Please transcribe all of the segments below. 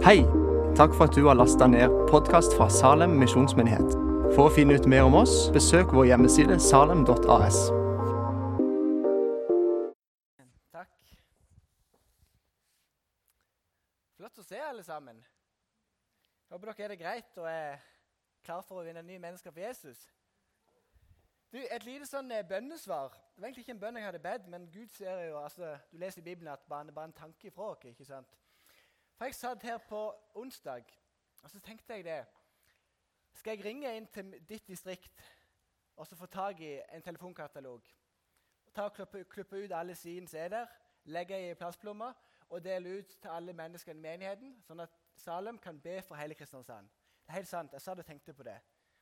Hei! Takk for at du har lasta ned podkast fra Salem misjonsmyndighet. For å finne ut mer om oss, besøk vår hjemmeside salem.as. Takk. Flott å se, alle sammen. Jeg Håper dere er det greit og er klar for å vinne nye mennesker for Jesus. Du, Et lite sånn eh, bønnesvar. Det var egentlig ikke en bønn jeg hadde bedt, men Gud ser jo, altså, du leser i Bibelen at det bare, bare en tanke fra oss. ikke sant? For Jeg satt her på onsdag, og så tenkte jeg det. Skal jeg ringe inn til ditt distrikt og så få tak i en telefonkatalog? Ta og Klippe, klippe ut alle sidene som er der, legge i plastplomma og dele ut til alle menneskene i menigheten, sånn at Salem kan be for hele Kristiansand. Det er helt sant, Jeg satt og tenkte på det.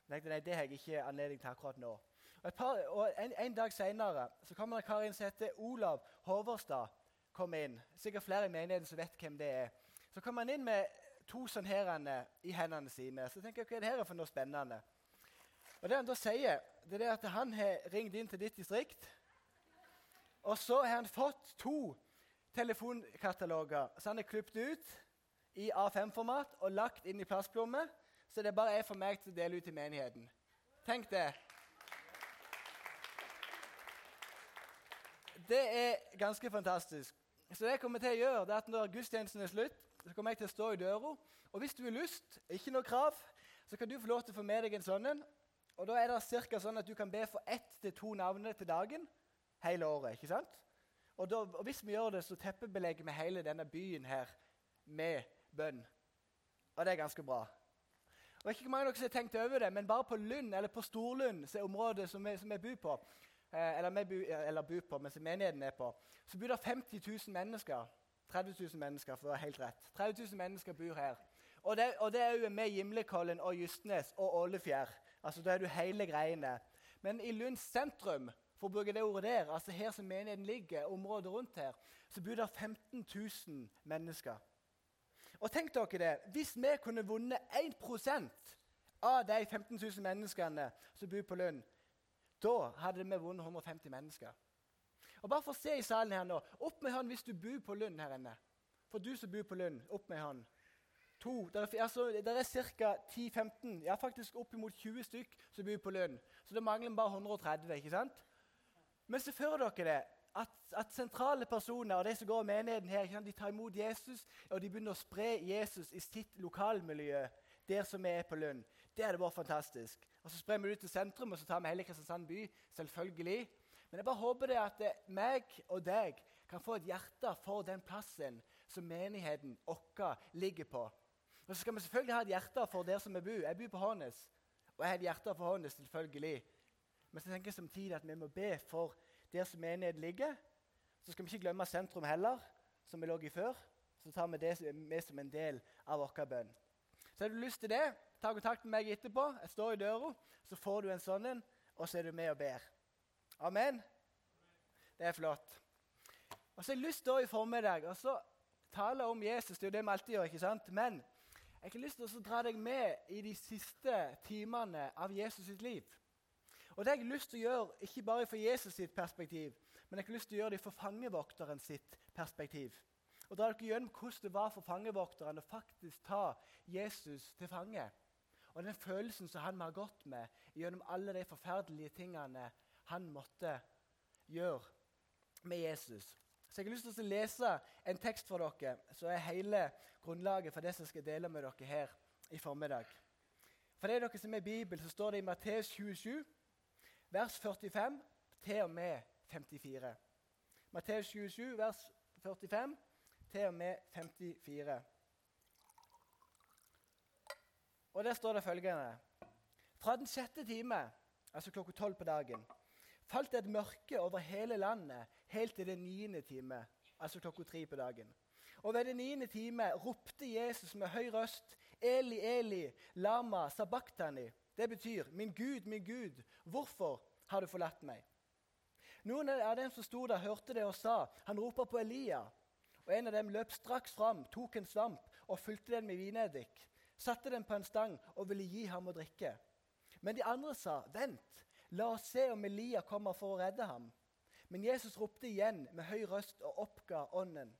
Men Jeg tenkte, nei, Det har jeg ikke anledning til akkurat nå. Og, par, og en, en, dag seinere kommer det en kar inn som heter Olav Håverstad. kom inn. Sikkert flere i menigheten som vet hvem det er. Så kommer han inn med to sånne herene i hendene sine. Så tenker jeg, hva er det her for noe spennende? Og Det han da sier, det er at han har ringt inn til ditt distrikt. Og så har han fått to telefonkataloger så han har klippet ut i A5-format og lagt inn i plastplommer. Så det bare er for meg til å dele ut i menigheten. Tenk det. Det er ganske fantastisk. Så det jeg kommer til å gjøre, det er at Når gudstjenesten er slutt, så kommer jeg til å stå i døra. Og hvis du har lyst, ikke noe krav, så kan du få lov til å få med deg en sånn en. Og da er det cirka sånn at du kan be for ett til to navn til dagen hele året. ikke sant? Og, da, og hvis vi gjør det, så teppebelegger vi hele denne byen her med bønn. Og det er ganske bra. Og ikke mange av dere som har tenkt over det, men bare på Lund, eller på Storlund, som er området som vi, som vi bor på, eh, eller, vi, eller bor på, mens menigheten er på, så bor det 50 000 mennesker. 30 000 mennesker, for å være helt rett. 30 000 mennesker bor her. Og det, og det er jo med Gimlekollen og Justnes og Ålefjær. Altså, Da er du hele greiene. Men i Lund sentrum, for å bruke det ordet der, altså her som menigheten ligger, området rundt her, så bor det 15 000 mennesker. Og tenk dere det, Hvis vi kunne vunnet 1% av de 15 000 menneskene som bor på Lund, da hadde vi vunnet 150 mennesker. Og Bare for å se i salen her nå Opp med hånd hvis du bor på Lund her inne. For du som bor på Lund, opp med hånd. To. Der er, altså, er ca. 10-15, ja faktisk oppimot 20 stykk som bor på Lund. Så det mangler bare 130. ikke sant? Men så fører dere det at, at, sentrale personer og de som går i menigheten her, de tar imot Jesus og de begynner å spre Jesus i sitt lokalmiljø der som vi er på Lund. Det er det bare fantastisk. Og Så sprer vi det ut til sentrum, og så tar vi hele Kristiansand by. selvfølgelig. Men jeg bare håper det at meg og deg kan få et hjerte for den plassen som menigheten vår ligger på. Og så skal vi selvfølgelig ha et hjerte for der som vi bor. Jeg bor på Hånes, og jeg har et hjerte for Hånes, selvfølgelig. Men så tenker jeg samtidig at vi må be for der som menigheten ligger. Så skal vi ikke glemme sentrum heller, som vi lå i før. Så tar vi det med som en del av vår bønn. Så har du lyst til det, ta kontakt med meg etterpå. Jeg står i døra, så får du en sånn en, og så er du med og ber. Amen? Det er flott. Og så har jeg lyst til å i formiddag og så tale om Jesus. Det er jo det vi alltid gjør. ikke sant? Men jeg har lyst til å dra deg med i de siste timene av Jesus sitt liv. Og Det har jeg lyst til å gjøre ikke bare fra Jesus sitt perspektiv, men jeg har lyst til å gjøre det fra fangevokteren sitt perspektiv. Og dra dere gjennom hvordan det var for fangevokteren å faktisk ta Jesus til fange. Og den følelsen som han har gått med gjennom alle de forferdelige tingene han måtte gjøre med Jesus. Så jeg har lyst til å lese en tekst for dere, som er hele grunnlaget for det som jeg skal dele med dere her i formiddag. For det er dere som er Bibel, så står det i Matteus 27, vers 45 til og med 54. Matteus 27, vers 45 til og med 54. Og Der står det følgende Fra den sjette time, altså klokka tolv på dagen, falt et mørke over hele landet helt til den niende time, altså klokka tre på dagen. Og ved den niende time ropte Jesus med høy røst, Eli, Eli, lama sabachthani. Det betyr, min Gud, min Gud, hvorfor har du forlatt meg? Noen av dem som sto der, hørte det og sa, han roper på Elia. Og En av dem løp straks fram, tok en svamp og fulgte den med vineddik. Satte den på en stang og ville gi ham å drikke. Men de andre sa, vent, La oss se om Elia kommer for å redde ham. Men Jesus ropte igjen med høy røst og oppga ånden.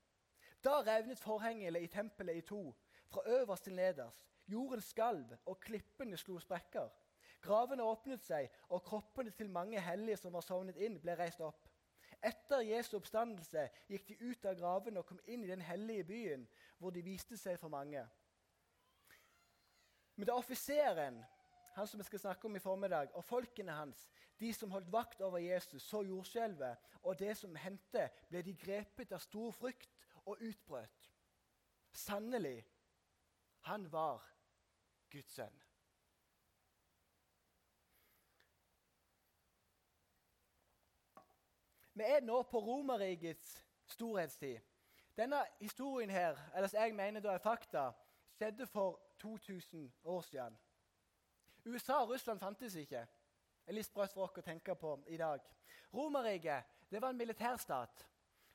Da revnet forhengene i tempelet i to. fra øverst til nederst. Jorden skalv, og klippene slo sprekker. Gravene åpnet seg, og kroppene til mange hellige som var sovnet inn, ble reist opp. Etter Jesu oppstandelse gikk de ut av gravene og kom inn i den hellige byen, hvor de viste seg for mange. Men da offiseren, han som vi skal snakke om i formiddag, og folkene hans, de som holdt vakt over Jesus, så jordskjelvet og det som hendte, ble de grepet av stor frykt og utbrøt. Sannelig, han var Guds sønn. Vi er nå på Romerrikets storhetstid. Denne historien her, eller som jeg mener da er fakta, skjedde for 2000 år siden. USA og Russland fantes ikke. Er litt sprøtt for oss å tenke på i dag. Romerriket var en militærstat.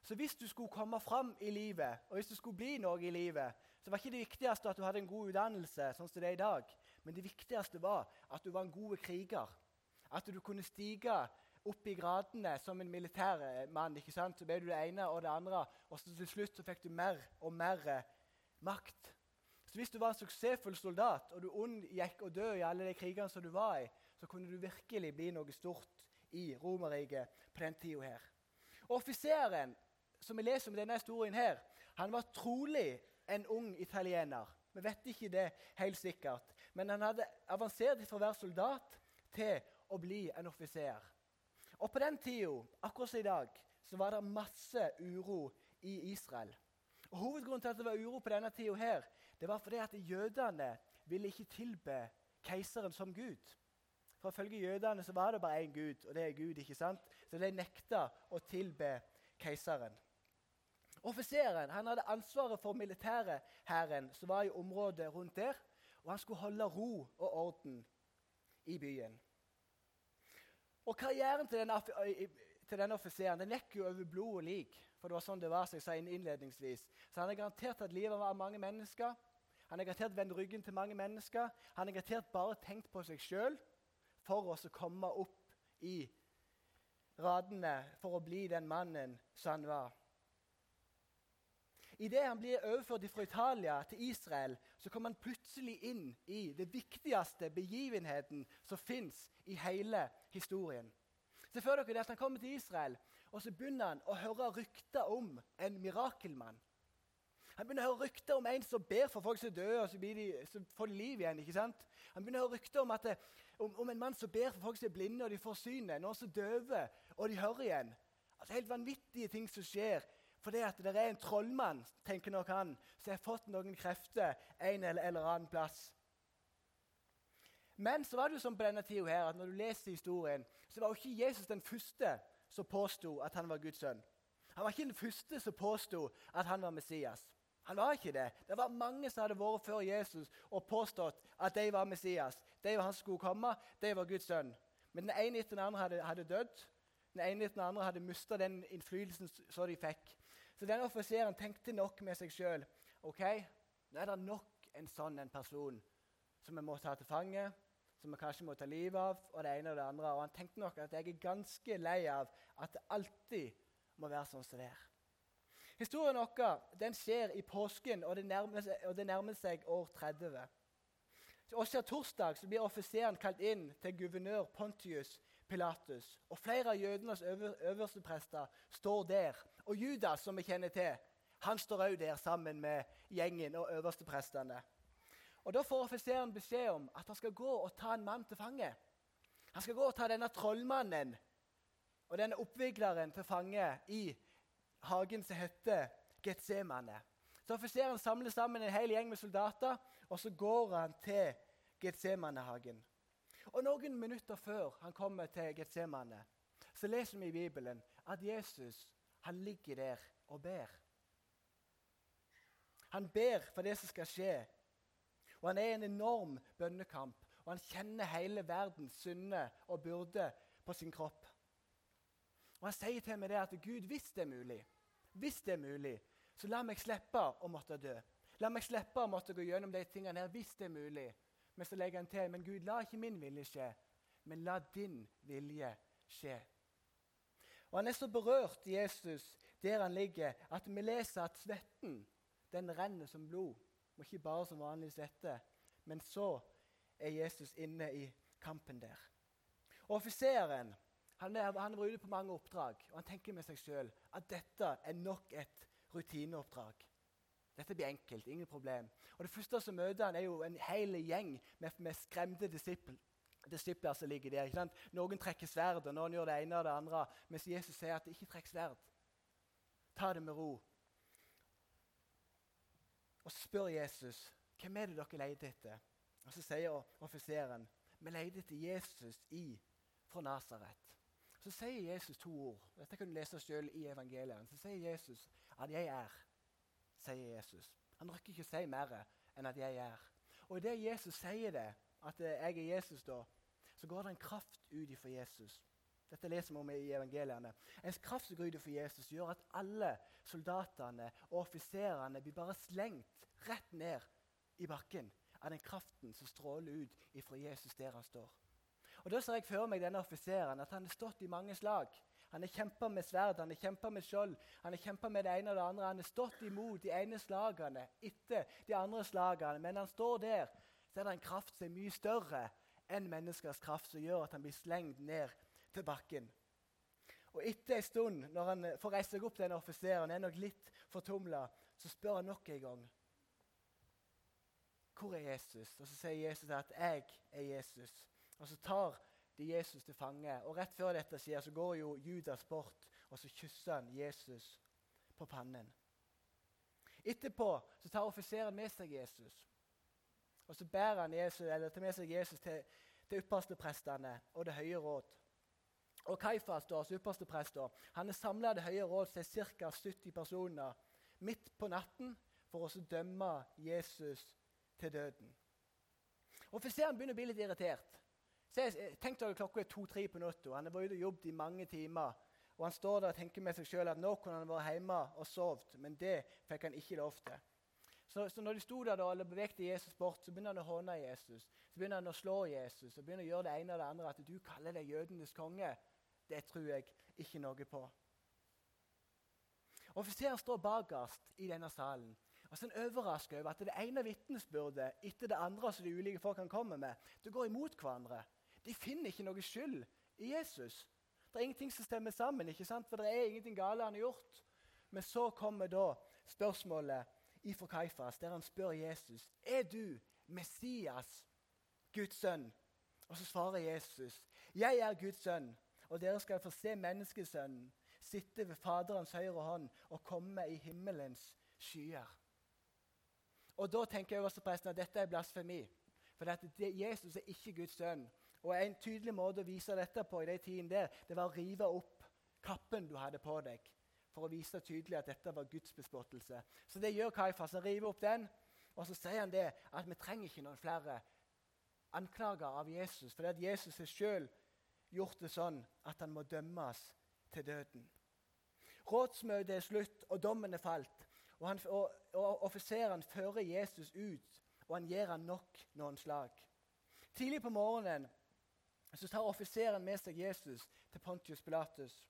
Så hvis du skulle komme fram i livet, og hvis du skulle bli noe i livet, så var ikke det viktigste at du hadde en god utdannelse, sånn som det er i dag. Men det viktigste var at du var en god kriger. At du kunne stige opp i gradene som en militær mann. ikke sant? Så ble du det ene og det andre, og så til slutt så fikk du mer og mer eh, makt. Så Hvis du var en suksessfull soldat og du unngikk å dø i alle de krigene som du var i, så kunne du virkelig bli noe stort i Romerriket på den tida her. Offiseren som vi leser om denne historien her, han var trolig en ung italiener. Vi vet ikke det helt sikkert. Men han hadde avansert fra å være soldat til å bli en offiser. Og på den tida, akkurat som i dag, så var det masse uro i Israel. Og Hovedgrunnen til at det var uro på denne tida, her, det var fordi at jødene ville ikke tilbe keiseren som Gud. For Ifølge jødene så var det bare én Gud, og det er Gud. ikke sant? Så de nekta å tilbe keiseren. Offiseren han hadde ansvaret for militærhæren som var i området rundt der. Og han skulle holde ro og orden i byen. Og Karrieren til denne, til denne offiseren den gikk jo over blod og lik. For det var sånn det var, som jeg sa innledningsvis. Så han har garantert at livet av mange mennesker. Han har garantert vendt ryggen til mange mennesker. Han har garantert bare tenkt på seg sjøl for å komme opp i radene for å bli den mannen som han var. Idet han blir overført fra Italia til Israel, så kommer han plutselig inn i det viktigste begivenheten som fins i hele historien. Se for dere at Han kommer til Israel, og så begynner han å høre rykter om en mirakelmann. Han begynner å høre rykter om en som ber for folk som dør, og så, de, så får de liv igjen. ikke sant? Han begynner å høre rykter om, det, om, om, en mann som ber for folk som er blinde, og de får synet. Noen som døver, og de hører igjen. Altså Helt vanvittige ting som skjer fordi at det er en trollmann tenker nok han, som har fått noen krefter en eller, eller annen plass. Men så var det jo sånn på denne tida her, at når du leser historien, så var jo ikke Jesus den første som påsto at han var Guds sønn. Han var ikke den første som påsto at han var Messias. Han var ikke det. Det var mange som hadde vært før Jesus og påstått at de var Messias. De var han skulle komme, de var Guds sønn. Men den ene etter den andre hadde, hadde dødd. Den ene etter den andre hadde mista den innflytelsen som de fikk. Så denne offiseren tenkte nok med seg sjøl. Ok, nå er det nok en sånn en person som vi må ta til fange, som vi kanskje må ta livet av, og det ene og det andre. Og han tenkte nok at jeg er ganske lei av at det alltid må være sånn som det er. Historien vår skjer i påsken, og det nærmer seg, det nærmer seg år 30. Også torsdag så blir offiseren kalt inn til guvernør Pontius Pilatus. Og Flere av jødenes øverste prester står der. Og Judas, som vi kjenner til, han står òg der sammen med gjengen og øverste prestene. Og Da får offiseren beskjed om at han skal gå og ta en mann til fange. Han skal gå og ta denne trollmannen og denne oppvigleren til fange i hagen som heter Getsemane. Så offiseren samler sammen en hel gjeng med soldater, og så går han til Getsemanehagen. Og Noen minutter før han kommer til Getsemane, så leser vi i Bibelen at Jesus han ligger der og ber. Han ber for det som skal skje. Og Han er i en enorm bønnekamp, og han kjenner hele verdens synde og byrde på sin kropp. Og Han sier til meg det at Gud, hvis det er mulig, hvis det er mulig, så la meg slippe å måtte dø. La meg slippe å måtte gå gjennom de tingene her, hvis det er mulig. Men så legger han til men Gud, la ikke min vilje skje, men la din vilje skje. Og Han er så berørt, Jesus, der han ligger, at vi leser at svetten den renner som blod. Og ikke bare som vanlig svette. Men så er Jesus inne i kampen der. Og Offiseren han, han var ute på mange oppdrag, og han tenker med seg sjøl at dette er nok et rutineoppdrag. Dette blir enkelt, ingen problem. Og Det første som møter han er jo en hel gjeng med, med skremte disipler disipler som ligger der. ikke sant? Noen trekker sverd, og noen gjør det ene og det andre. Mens Jesus sier at ikke trekk sverd. Ta det med ro. Og så spør Jesus hvem er det dere leter etter. Og Så sier offiseren vi leter etter Jesus i fra Nasaret. Så sier Jesus to ord. Dette kan du lese selv i evangeliet. Så sier Jesus at 'jeg er', sier Jesus. Han rekker ikke å si mer enn at 'jeg er'. Og idet Jesus sier det, at 'jeg er Jesus', da, så går det en kraft ut ifra Jesus. Dette leser vi om i evangeliene. En kraft som går ut ifra Jesus, gjør at alle soldatene og offiserene blir bare slengt rett ned i bakken av den kraften som stråler ut ifra Jesus der han står. Og Da ser jeg for meg denne offiseren, at han har stått i mange slag. Han har kjempa med sverd, han har kjempa med skjold, han har kjempa med det ene og det andre. Han har stått imot de ene slagene etter de andre slagene. Men han står der, så er det en kraft som er mye større enn menneskers kraft, som gjør at han blir slengt ned til bakken. Og Etter en stund, når han får reise seg opp, denne offiseren er nok litt fortumla, så spør han nok en gang hvor er Jesus? Og Så sier Jesus at 'jeg er Jesus'. Og Så tar de Jesus til fange. Og Rett før dette skjer, så går jo Judas bort og så kysser han Jesus på pannen. Etterpå så tar offiseren med seg Jesus. Og Så bærer han Jesus, eller tar med seg Jesus til, til yppersteprestene og det høye råd. Og Kaifas, da, ypperste prest, da, han er samla det høye råd til ca. 70 personer midt på natten for å dømme Jesus til døden. Offiseren begynner å bli litt irritert. Tenk dere klokka er to-tre på natta. Han har vært jobbet i mange timer. Og Han står der og tenker med seg selv at nå kunne han vært hjemme og sovet, men det fikk han ikke lov til. Så, så når de sto der da, eller bevegte Jesus bort, så begynner han å håne Jesus. Så begynner han å slå Jesus og begynner å gjøre det ene og det andre. At du kaller deg jødenes konge, det tror jeg ikke noe på. Offiseren står bakerst i denne salen. Og så er han overrasket over at det ene vitnesbyrdet etter det andre som de ulike folkene kommer med, det går imot hverandre. De finner ikke noe skyld i Jesus. Det er ingenting som stemmer sammen, ikke sant? for det er ingenting galt han har gjort. Men så kommer da spørsmålet ifra Kaifas, der han spør Jesus er du Messias, Guds sønn. Og så svarer Jesus, 'Jeg er Guds sønn, og dere skal få se menneskesønnen sitte ved Faderens høyre hånd og komme i himmelens skyer.' Og Da tenker jeg også presten at dette er blasfemi. For dette, Jesus er ikke Guds sønn. Og En tydelig måte å vise dette på i de tiden der, det var å rive opp kappen du hadde på deg, for å vise tydelig at dette var Guds bespottelse. Så det gjør Kaifas. Han river opp den, og så sier han det at vi trenger ikke noen flere anklager av Jesus, for Jesus har sjøl gjort det sånn at han må dømmes til døden. Rådsmøtet er slutt, og dommen er falt. Og, og, og Offiseren fører Jesus ut, og han gir han nok noen slag. Tidlig på morgenen så tar offiseren med seg Jesus til Pontius Pilatus.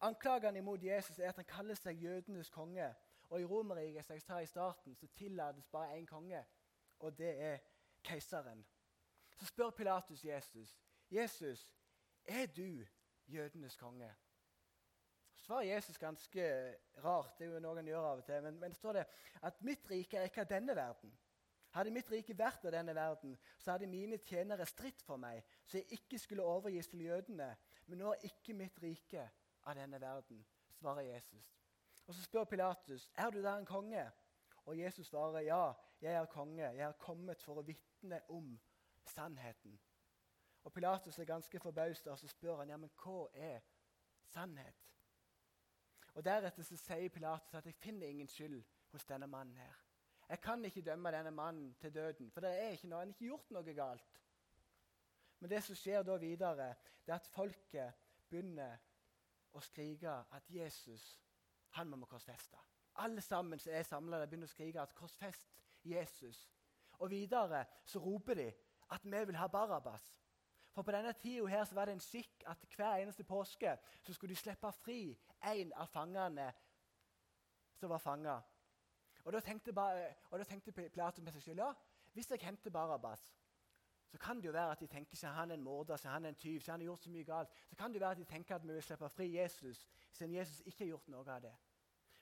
Anklagene imot Jesus er at han kaller seg jødenes konge. Og I Romerriket som jeg sa i starten, så tillates bare én konge, og det er keiseren. Så spør Pilatus Jesus, 'Jesus, er du jødenes konge?' Svarer Jesus ganske rart, det er jo noe han gjør av og til, men, men det står at 'mitt rike er ikke av denne verden'. Hadde mitt rike vært av denne verden, så hadde mine tjenere stritt for meg, så jeg ikke skulle overgis til jødene. Men nå er ikke mitt rike av denne verden, svarer Jesus. Og Så spør Pilatus, er du da en konge? Og Jesus svarer, ja, jeg er konge. Jeg er kommet for å vitne om sannheten. Og Pilatus er ganske forbauset, og så spør han, ja, men hva er sannhet? Og Deretter så sier Pilatus at jeg finner ingen skyld hos denne mannen her. Jeg kan ikke dømme denne mannen til døden, for det er ikke noe, han har ikke gjort noe galt. Men det som skjer da videre, det er at folket begynner å skrike at Jesus han må vi korsfeste. Alle sammen som er samla, begynner å skrike at 'korsfest Jesus'. Og videre så roper de at vi vil ha Barabas. For på denne tida her så var det en skikk at hver eneste påske så skulle de slippe fri en av fangene som var fanga. Og da tenkte, tenkte Pilatus med seg selv ja, hvis jeg henter Barabas, så kan det jo være at de tenker seg han er en morder, seg han er en tyv, seg han har gjort så mye galt. Så kan det jo være at de tenker at vi vil slippe fri Jesus, siden Jesus ikke har gjort noe av det.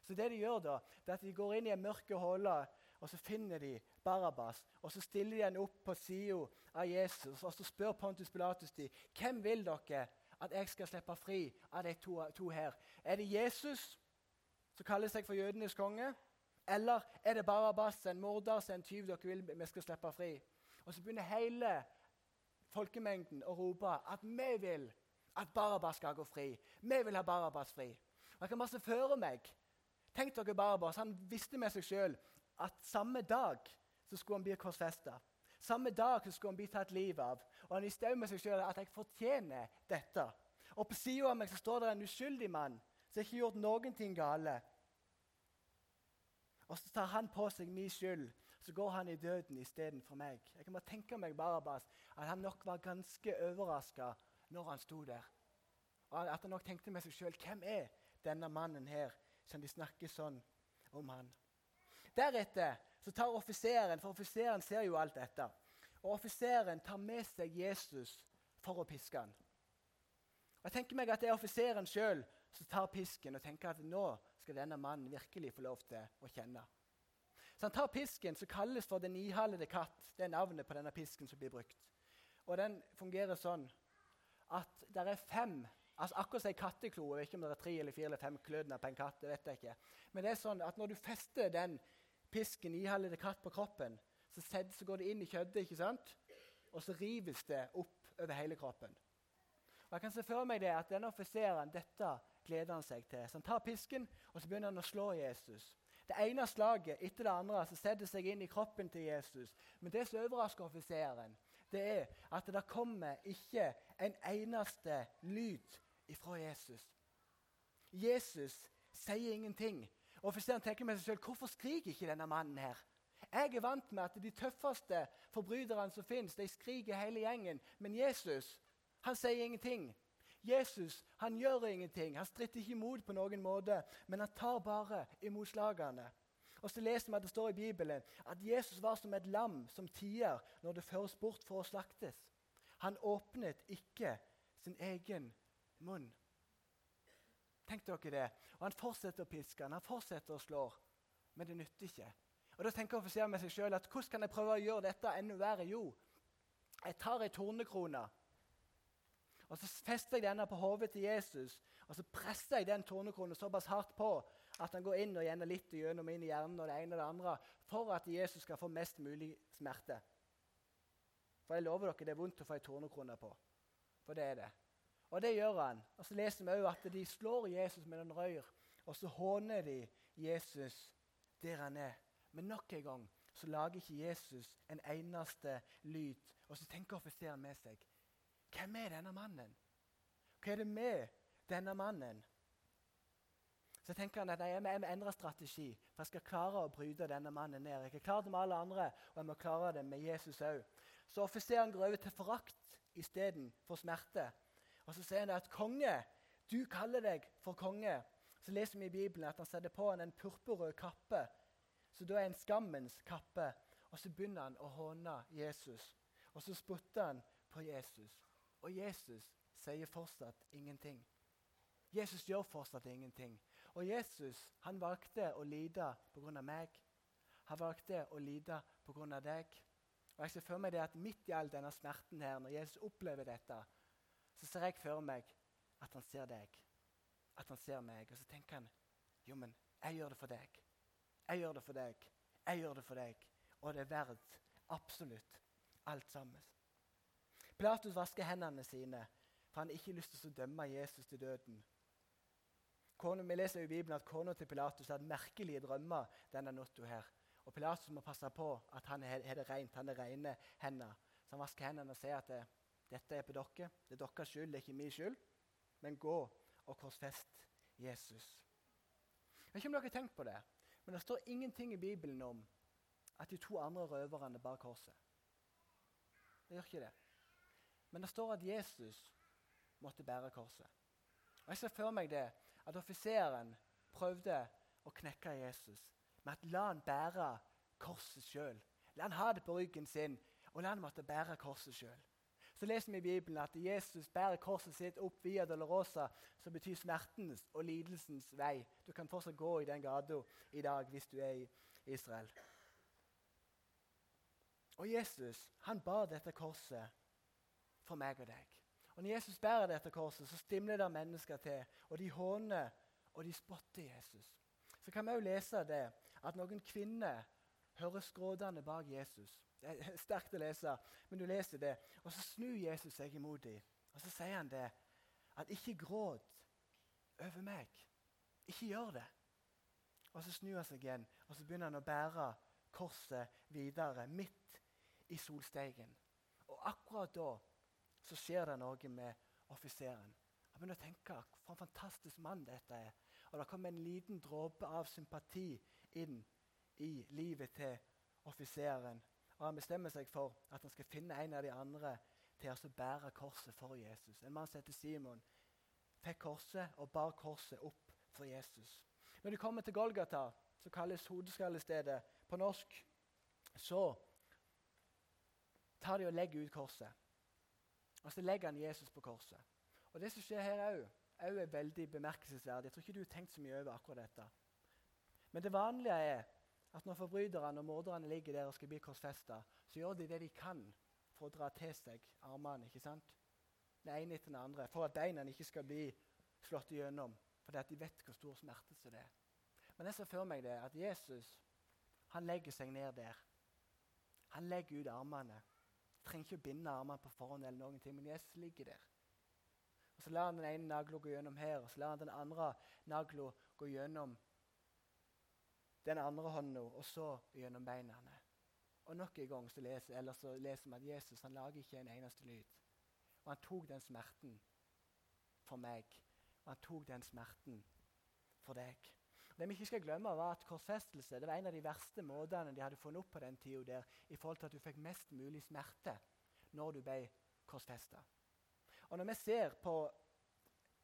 Så det de gjør da, det er at de går inn i en mørke hule og så finner de Barabas. Og så stiller de han opp på sida av Jesus, og så spør Pontus Pilatus de, hvem vil dere at jeg skal slippe fri av de to, to her. Er det Jesus, som kaller seg for jødenes konge? Eller er det Barabas, en morder, en tyv dere vil vi skal slippe fri? Og så begynner hele folkemengden å rope at vi vil at Barabas skal gå fri. Vi vil ha Barabas fri. Og Jeg kan bare se for meg Tenk dere Barabas. Han visste med seg sjøl at samme dag så skulle han bli korsfesta. Samme dag så skulle han bli tatt livet av. Og han visste òg med seg sjøl at jeg fortjener dette. Og på sida av meg så står det en uskyldig mann som ikke har gjort noen ting gale. Og så tar han på seg min skyld. Så går han i døden istedenfor meg. Jeg kan bare tenke meg Barabas, at han nok var ganske overraska når han sto der. Og At han nok tenkte med seg sjøl hvem er denne mannen her som de snakker sånn om han. Deretter så tar offiseren, for offiseren ser jo alt dette, og offiseren tar med seg Jesus for å piske han. Og jeg tenker meg at Det er offiseren sjøl som tar pisken og tenker at nå skal denne mannen virkelig få lov til å kjenne. Så Han tar pisken som kalles for den nihalede katt. Det er navnet på denne pisken som blir brukt. Og Den fungerer sånn at det er fem altså Akkurat som ei katteklo. Jeg vet ikke om det er tre eller fire eller fem klødene på en katt. det vet jeg ikke. Men det er sånn at når du fester den pisken, nihalede katt, på kroppen, så, sett, så går det inn i kjøttet, ikke sant? og så rives det opp over hele kroppen. Og jeg kan se for meg det at denne offiseren, Dette gleder han seg til. Så Han tar pisken og så begynner han å slå Jesus. Det ene slaget etter det andre så setter seg inn i kroppen til Jesus. Men det som overrasker offiseren, det er at det kommer ikke en eneste lyd ifra Jesus. Jesus sier ingenting. Offiseren tenker med seg selv hvorfor skriker ikke denne mannen her? Jeg er vant med at de tøffeste forbryterne som fins, skriker hele gjengen. Men Jesus han sier ingenting. Jesus han gjør ingenting. Han stritter ikke imot på noen måte, men han tar bare imot slagene. Og så leser vi at Det står i Bibelen at Jesus var som et lam som tier når det føres bort for å slaktes. Han åpnet ikke sin egen munn. Tenk dere det. Og Han fortsetter å piske, han fortsetter å slå, men det nytter ikke. Og Da tenker offiseren med seg sjøl at hvordan kan jeg prøve å gjøre dette enda verre? Jo, jeg tar ei tornekrone og så fester jeg denne på hodet til Jesus og så presser jeg den tornekronen såpass hardt på at den går inn og gjennom litt gjennom inn i hjernen og det ene og det andre, for at Jesus skal få mest mulig smerte. For jeg lover dere det er vondt å få ei tornekrone på. For det er det. Og det gjør han. Og så leser vi òg at de slår Jesus med en røyr, og så håner de Jesus der han er. Men nok en gang så lager ikke Jesus en eneste lyd. Og så tenker offiseren med seg Hvem er denne mannen? Hva er det med denne mannen? Så tenker han at jeg må endre strategi, for jeg skal klare å bryte denne mannen ned. Jeg er klart det med alle andre, og jeg må klare det med Jesus òg. Så offiseren går over til forakt istedenfor smerte. Og så sier han at konge, du kaller deg for konge. Så leser vi i Bibelen at han setter på han en purpurrød kappe, så da er en skammens kappe. Og så begynner han å håne Jesus. Og så sputter han på Jesus. Og Jesus sier fortsatt ingenting. Jesus gjør fortsatt ingenting. Og Jesus han valgte å lide pga. meg. Han valgte å lide pga. deg. Og jeg ser for meg det at Midt i all denne smerten her, når Jesus opplever dette, så ser jeg for meg at han ser deg. At han ser meg. Og så tenker han jo, men jeg gjør det for deg. Jeg gjør det for deg. Jeg gjør det for deg. Og det er verdt absolutt alt sammen. Pilatus vasker hendene sine, for han har ikke lyst til å dømme Jesus til døden. Vi leser i Bibelen at kona til Pilatus hadde merkelige drømmer denne natta. her. Og Pilatus må passe på at han har det rent, han har rene hender. Så han vasker hendene og sier at det, dette er på dere. Det er deres skyld, det er ikke min skyld. Men gå og korsfest Jesus. Jeg vet ikke om dere har tenkt på det, men det står ingenting i Bibelen om at de to andre røverne bar korset. Det gjør ikke det. Men det står at Jesus måtte bære korset. Og Jeg ser for meg det, at offiseren prøvde å knekke Jesus. med at la han bære korset sjøl. La han ha det på ryggen sin, og la han måtte bære korset sjøl. Så leser vi i Bibelen at Jesus bærer korset sitt opp via Dolorosa, som betyr smertens og lidelsens vei. Du kan fortsatt gå i den gata i dag hvis du er i Israel. Og Jesus han bar dette korset for meg og deg. Og Når Jesus bærer dette korset, så stimler det mennesker til. Og de håner og de spotter Jesus. Så kan vi òg lese det at noen kvinner hører skrådene bak Jesus. Det er sterkt å lese, men du leser det. Og så snur Jesus seg imot dem, og så sier han det. At ikke gråt over meg. Ikke gjør det. Og så snur han seg igjen, og så begynner han å bære korset videre, midt i solsteigen. Og akkurat da så skjer det noe med offiseren. Han begynner å tenke for en fantastisk mann dette er. Og det kommer en liten dråpe av sympati inn i livet til offiseren. Og han bestemmer seg for at han skal finne en av de andre til å bære korset for Jesus. En mann som heter Simon, fikk korset og bar korset opp for Jesus. Når de kommer til Golgata, som kalles hodeskallestedet på norsk, så tar de og legger ut korset. Og så legger han Jesus på korset. Og Det som skjer her òg, er veldig bemerkelsesverdig. Jeg tror ikke du har tenkt så mye over akkurat dette. Men det vanlige er at når forbryterne og morderne ligger der og skal bli korsfesta, så gjør de det de kan for å dra til seg armene. ikke sant? Den ene etter den andre, For at beina ikke skal bli slått igjennom. Fordi at de vet hvor stor smerte det er. Men jeg ser for meg det, at Jesus han legger seg ned der. Han legger ut armene. Trenger ikke å binde armene på forhånd, eller noen ting, men Jesus ligger der. Og Så lar han den ene nagla gå gjennom her, og så lar han den andre nagla gå gjennom den andre hånda, og så gjennom beina. Og Nok en gang så leser, så leser vi at Jesus han lager ikke en eneste lyd. Og han tok den smerten for meg, og han tok den smerten for deg. Det vi ikke skal glemme var at Korsfestelse det var en av de verste måtene de hadde funnet opp på den tida, i forhold til at du fikk mest mulig smerte når du ble korsfesta. Og når vi ser på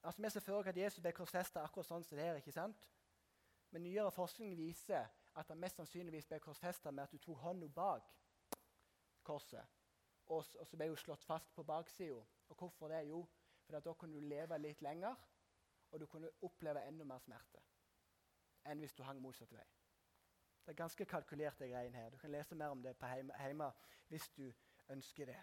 altså Vi ser for oss at Jesus ble korsfesta akkurat sånn som det her. ikke sant? Men nyere forskning viser at han mest sannsynligvis ble korsfesta med at du tok hånda bak korset. Og, og, så ble hun slått fast på baksida. Og hvorfor det? Jo, for da kunne du leve litt lenger, og du kunne oppleve enda mer smerte enn hvis du hang motsatt vei. Det er ganske kalkulerte greiene her. Du kan lese mer om det på hjemme hvis du ønsker det.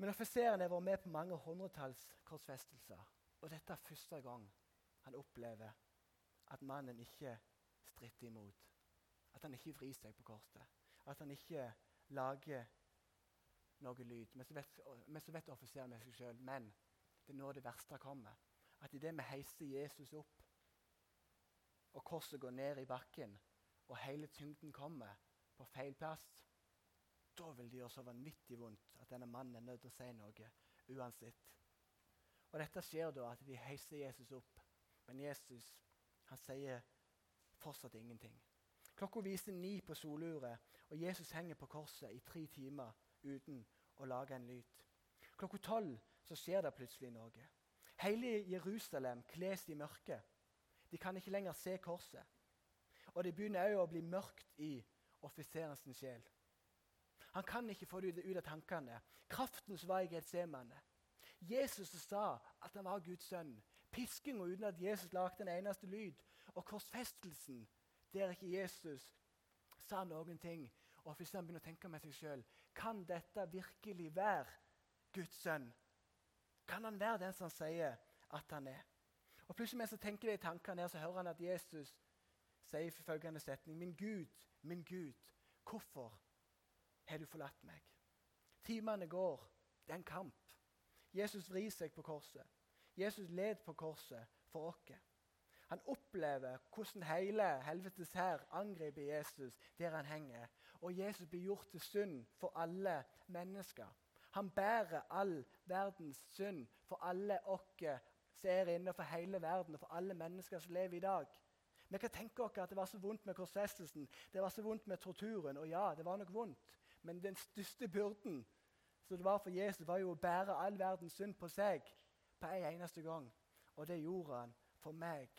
Men offiseren har vært med på mange hundretalls korsfestelser. Og dette er første gang han opplever at mannen ikke stritter imot. At han ikke vrir seg på korset. At han ikke lager noe lyd. Men så vet, men så vet offiseren med seg sjøl men det er nå det verste kommer. At idet vi heiser Jesus opp, og korset går ned i bakken, og hele tyngden kommer på feil plass, da vil det gjøre så vanvittig vondt at denne mannen er nødt til å si noe uansett. Og Dette skjer da at de heiser Jesus opp men Jesus han sier fortsatt ingenting. Klokka viser ni på soluret, og Jesus henger på korset i tre timer uten å lage en lyd. Klokka tolv så skjer det plutselig noe. Hele Jerusalem kles i mørke. De kan ikke lenger se korset. Og det begynner òg å bli mørkt i offiserens sjel. Han kan ikke få det ut av tankene. Kraften som var i Getsemane. Jesus sa at han var Guds sønn piskinga uten at Jesus lagde en eneste lyd. Og korsfestelsen der ikke Jesus sa noen ting. Hvis begynner å tenke med seg sjøl kan dette virkelig være Guds sønn? Kan han være den som sier at han er? Og Plutselig mens han tenker det i tankene her, så hører han at Jesus sier følgende setning.: Min Gud, min Gud, hvorfor har du forlatt meg? Timene går. Det er en kamp. Jesus vrir seg på korset. Jesus led på korset for oss. Han opplever hvordan hele helvetes hær angriper Jesus der han henger. Og Jesus blir gjort til synd for alle mennesker. Han bærer all verdens synd for alle oss som er inne, for hele verden og for alle mennesker som lever i dag. Vi kan tenke oss at det var så vondt med korsfestelsen, det var så vondt med torturen. Og ja, det var nok vondt, men den største byrden som det var for Jesus, var jo å bære all verdens synd på seg på en eneste gang. Og det gjorde han for meg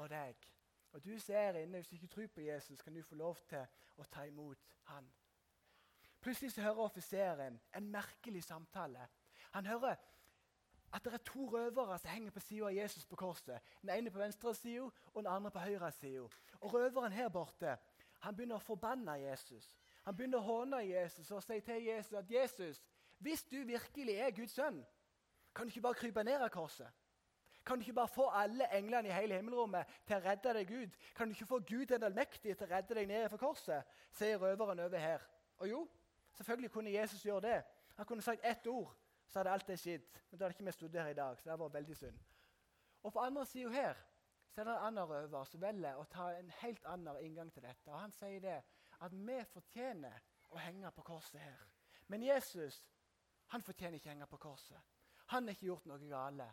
og deg. Og du ser inne, Hvis du ikke tror på Jesus, kan du få lov til å ta imot han. Plutselig så hører offiseren en merkelig samtale. Han hører at det er to røvere som henger på sida av Jesus på korset. Den ene på venstre side og den andre på høyre side. Og Røveren her borte han begynner å forbanne Jesus. Han begynner å håne Jesus og si til Jesus at Jesus, hvis du virkelig er Guds sønn, kan du ikke bare krype ned av korset? Kan du ikke bare få alle englene i hele himmelrommet til å redde deg Gud? Kan du ikke få Gud den allmektige til å redde deg ned fra korset? sier røveren over her. Og jo, selvfølgelig kunne Jesus gjøre det. Han kunne sagt ett ord, så hadde alt det skjedd. Men da hadde ikke vi stått her i dag, så det var veldig synd. Og på andre sida her så er det en annen røver som velger å ta en helt annen inngang til dette. Og Han sier det at vi fortjener å henge på korset her. Men Jesus han fortjener ikke å henge på korset. Han har ikke gjort noe gale.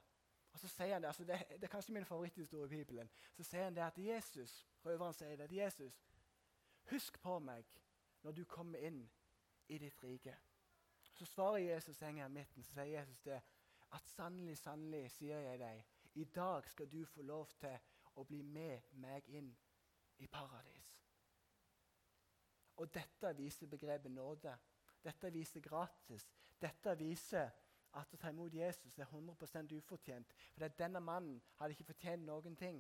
Og så sier han Det altså det, det er kanskje min favoritthistorie i Bibelen. Så sier han det at Jesus, røveren sier det, at Jesus, husk på meg når du kommer inn i ditt rike. Så svarer Jesus henger i midten, så sier Jesus det at sannelig, sannelig, sier jeg deg, i dag skal du få lov til å bli med meg inn i paradis. Og dette viser begrepet nåde. Dette viser gratis. Dette viser at å ta imot Jesus er 100% ufortjent. For Denne mannen hadde ikke fortjent noen ting.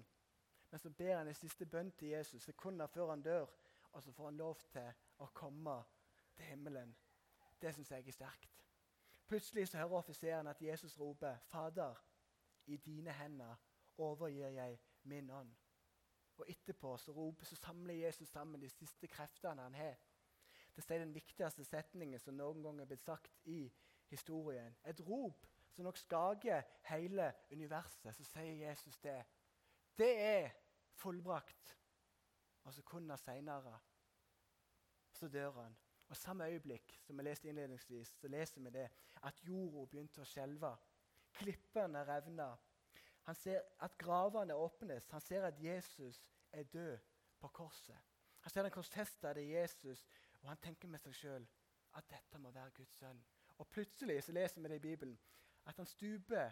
Men så ber han en siste bønn til Jesus sekunder før han dør, og så får han lov til å komme til himmelen. Det syns jeg er sterkt. Plutselig så hører offiseren at Jesus roper, 'Fader, i dine hender overgir jeg min ånd.' Og Etterpå så, roper, så samler Jesus sammen de siste kreftene han har. Det er den viktigste setningen som noen gang er blitt sagt i historien. Et rop som nok skaker hele universet. Så sier Jesus det. Det er fullbrakt. Og sekunder seinere så dør han. Og Samme øyeblikk som vi leste innledningsvis, så leser vi det at jorda begynte å skjelve. Klippene revna. Han ser at gravene åpnes. Han ser at Jesus er død på korset. Han ser den korsfestede Jesus, og han tenker med seg sjøl at dette må være Guds sønn. Og plutselig så leser vi det i Bibelen at han stuper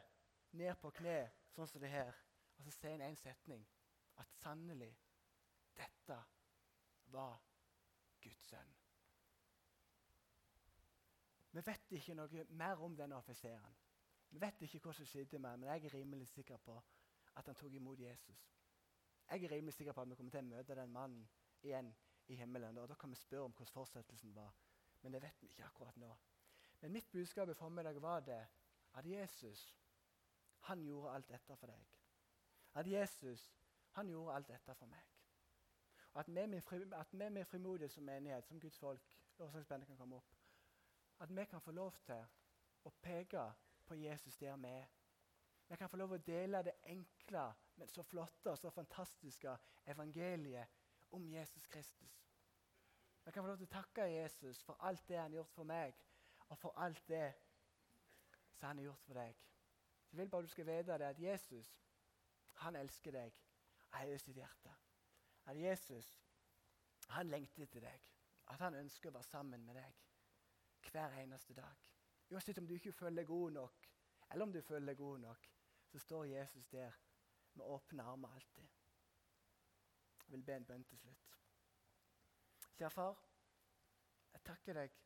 ned på kne, sånn som det her. Og så sier han en setning at sannelig, dette var Guds sønn. Vi vet ikke noe mer om denne offiseren. Vi vet ikke hva som skjedde med men jeg er rimelig sikker på at han tok imot Jesus. Jeg er rimelig sikker på at vi kommer til å møte den mannen igjen i himmelen. Og Da kan vi spørre om hvordan fortsettelsen var, men det vet vi ikke akkurat nå. Men mitt budskap i formiddag var det at Jesus han gjorde alt dette for deg. At Jesus han gjorde alt dette for meg. Og at vi med frimodighet som menighet, som Guds folk, lovsangsbandet kan komme opp, at vi kan få lov til å peke på Jesus der vi er. Vi kan få lov å dele det enkle, men så flotte og så fantastiske evangeliet om Jesus Kristus. Jeg kan få lov til å takke Jesus for alt det han har gjort for meg, og for alt det som han har gjort for deg. Jeg vil bare du skal vite det at Jesus han elsker deg av hele sitt hjerte. At Jesus han lengter etter deg. At han ønsker å være sammen med deg hver eneste dag. Uansett om du ikke føler deg god nok, eller om du føler deg god nok, så står Jesus der med åpne armer alltid. Jeg vil be en bønn til slutt. Kjære far, jeg takker deg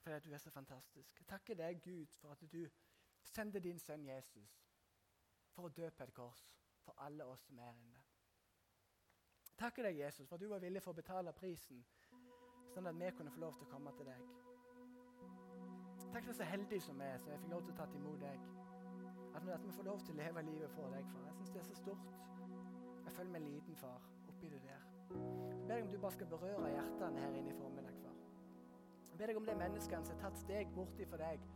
for at du er så fantastisk. Jeg takker deg, Gud, for at du sendte din sønn Jesus for å dø på et kors for alle oss som er inne. Jeg takker deg, Jesus, for at du var villig for å betale prisen, sånn at vi kunne få lov til å komme til deg. For så heldig som jeg er, så jeg fikk lov til å ta imot deg. At, vi får lov til å leve livet for deg, far. Jeg syns det er så stort. Jeg føler meg liten, far, oppi det der. Jeg ber deg om du bare skal berøre hjertene her inne i formiddag, far. Jeg ber deg om de menneskene som har tatt steg borti for deg,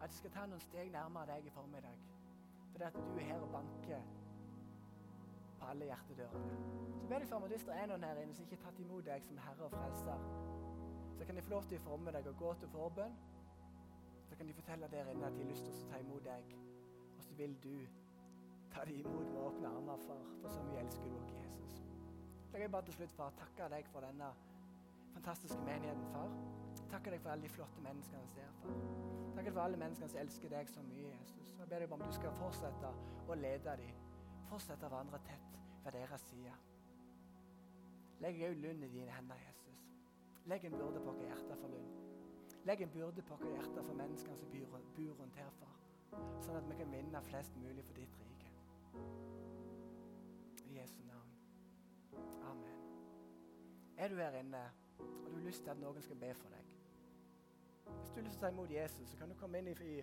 at de skal ta noen steg nærmere deg i formiddag. Fordi at du er her og banker på alle hjertedørene. Så ber deg, far, hvis det er noen her inne som ikke har tatt imot deg som Herre og Frelser, så kan de få lov til i formiddag å gå til forbønn. Så kan de fortelle der inne at de har lyst til å ta imot deg. Og så vil du Ta dem imot med åpne armer, far, for så mye elsker du oss, Jesus. Jeg vil bare til slutt, far, takke deg for denne fantastiske menigheten, far. Takke deg for alle de flotte menneskene som er far. Takke deg for alle menneskene som elsker deg så mye, Jesus. Jeg ber deg om du skal fortsette å lede dem. Fortsette å vandre tett ved deres side. Legg jeg òg Lund i dine hender, Jesus. Legg en byrde på hjerter for Lund. Legg en byrde på våre hjerter for menneskene som bor, rundt her, far. Sånn at vi kan vinne flest mulig for ditt rike. I Jesu navn. Amen. Er du her inne og du har lyst til at noen skal be for deg? Hvis du har lyst til å ta imot Jesus, så kan du komme inn i, i